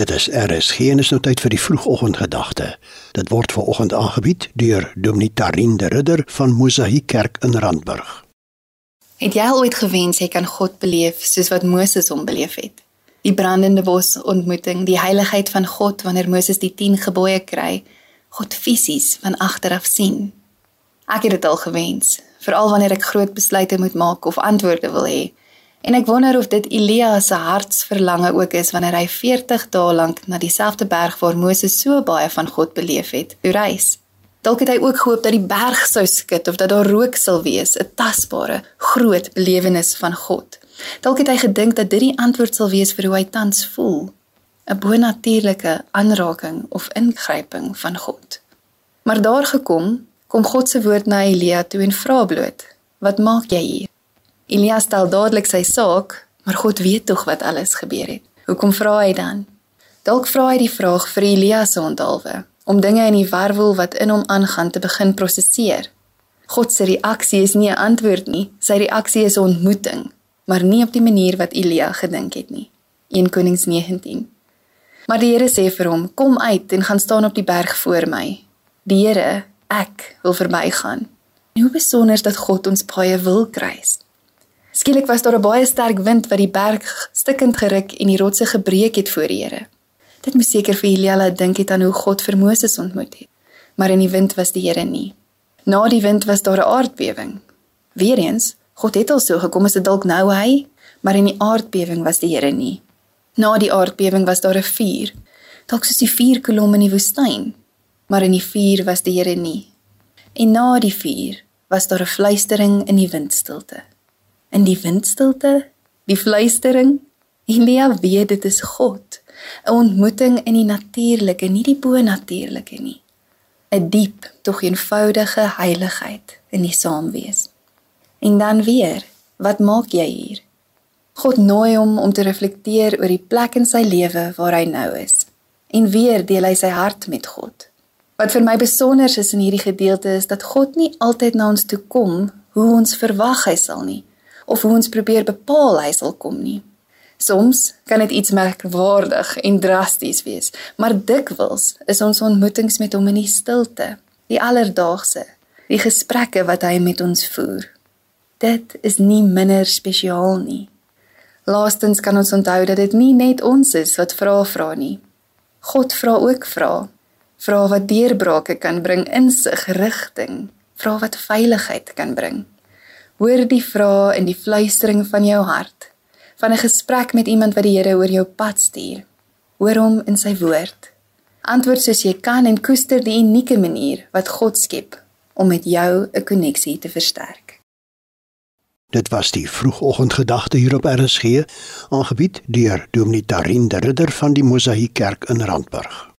Dit is RSG en is nou tyd vir die vroegoggendgedagte. Dit word ver oggend aangebied deur Dominee Tarin de Ridder van Mosaïek Kerk in Randburg. Het jy al ooit gewens jy kan God beleef soos wat Moses hom beleef het? Die brandende bos ontmoeting, die heiligheid van God wanneer Moses die 10 gebooie kry, God fisies van agter af sien. Ek het dit al gewens, veral wanneer ek groot besluite moet maak of antwoorde wil hê. En ek wonder of dit Elia se hartsverlange ook is wanneer hy 40 dae lank na dieselfde berg waar Moses so baie van God beleef het, toe reis. Dalk het hy ook gehoop dat die berg sou skud of dat daar rook sal wees, 'n tasbare, groot belewenis van God. Dalk het hy gedink dat dit die antwoord sal wees vir hoe hy tans voel, 'n bonatuurlike aanraking of ingryping van God. Maar daar gekom, kom God se woord na Elia toe en vra bloot: "Wat maak jy hier?" Elia stel dadelik sy saak, maar God weet tog wat alles gebeur het. Hoekom vra hy dan? Dalk vra hy die vraag vir Elia se onthaalwe, om dinge in die warwel wat in hom aangaan te begin prosesseer. God se reaksie is nie 'n antwoord nie, sy reaksie is 'n ontmoeting, maar nie op die manier wat Elia gedink het nie. 1 Konings 19. Maar die Here sê vir hom: "Kom uit en gaan staan op die berg voor my." Die Here ek wil verbygaan. Hoe besonder dat God ons baie wil kruis. Skielik was daar 'n baie sterk wind wat die berg stikkend geruk en die rotse gebreek het voor die Here. Dit moes seker vir Elia laat dink het aan hoe God vir Moses ontmoet het. Maar in die wind was die Here nie. Na die wind was daar 'n aardbewing. Weereens, God het al so gekom as dit dalk nou hy, maar in die aardbewing was die Here nie. Na die aardbewing was daar 'n vuur, dalk soos die vuurkolom in die woestyn, maar in die vuur was die Here nie. En na die vuur was daar 'n fluistering in die windstilte. In die windstilte, die fluistering, Elia weet dit is God, 'n ontmoeting in die natuurlike, nie die bonatuurlike nie. 'n Diep, tog eenvoudige heiligheid in die saamwees. En dan weer, wat maak jy hier? God nooi hom om te reflekteer oor die plek in sy lewe waar hy nou is. En weer deel hy sy hart met God. Wat vir my besonder is in hierdie gedeelte is dat God nie altyd na ons toe kom hoe ons verwag hy sal nie of hoe ons probeer bepaal hy sal kom nie. Soms kan dit iets merkwaardig en drasties wees, maar dikwels is ons ontmoetings met hom in die stilte, die alledaagse, die gesprekke wat hy met ons voer. Dit is nie minder spesiaal nie. Laastens kan ons onthou dat dit nie net ons is wat vra vra nie. God vra ook vra Vra wat deurbrake kan bring, insig, rigting. Vra wat veiligheid kan bring. Hoor die vrae in die fluistering van jou hart, van 'n gesprek met iemand wat die Here oor jou pad stuur. Hoor hom in sy woord. Antwoord soos jy kan en koester die unieke manier wat God skep om met jou 'n koneksie te versterk. Dit was die vroegoggendgedagte hier op RSG, aangebied deur Dominee Tarin de Ridder van die Mosaïek Kerk in Randburg.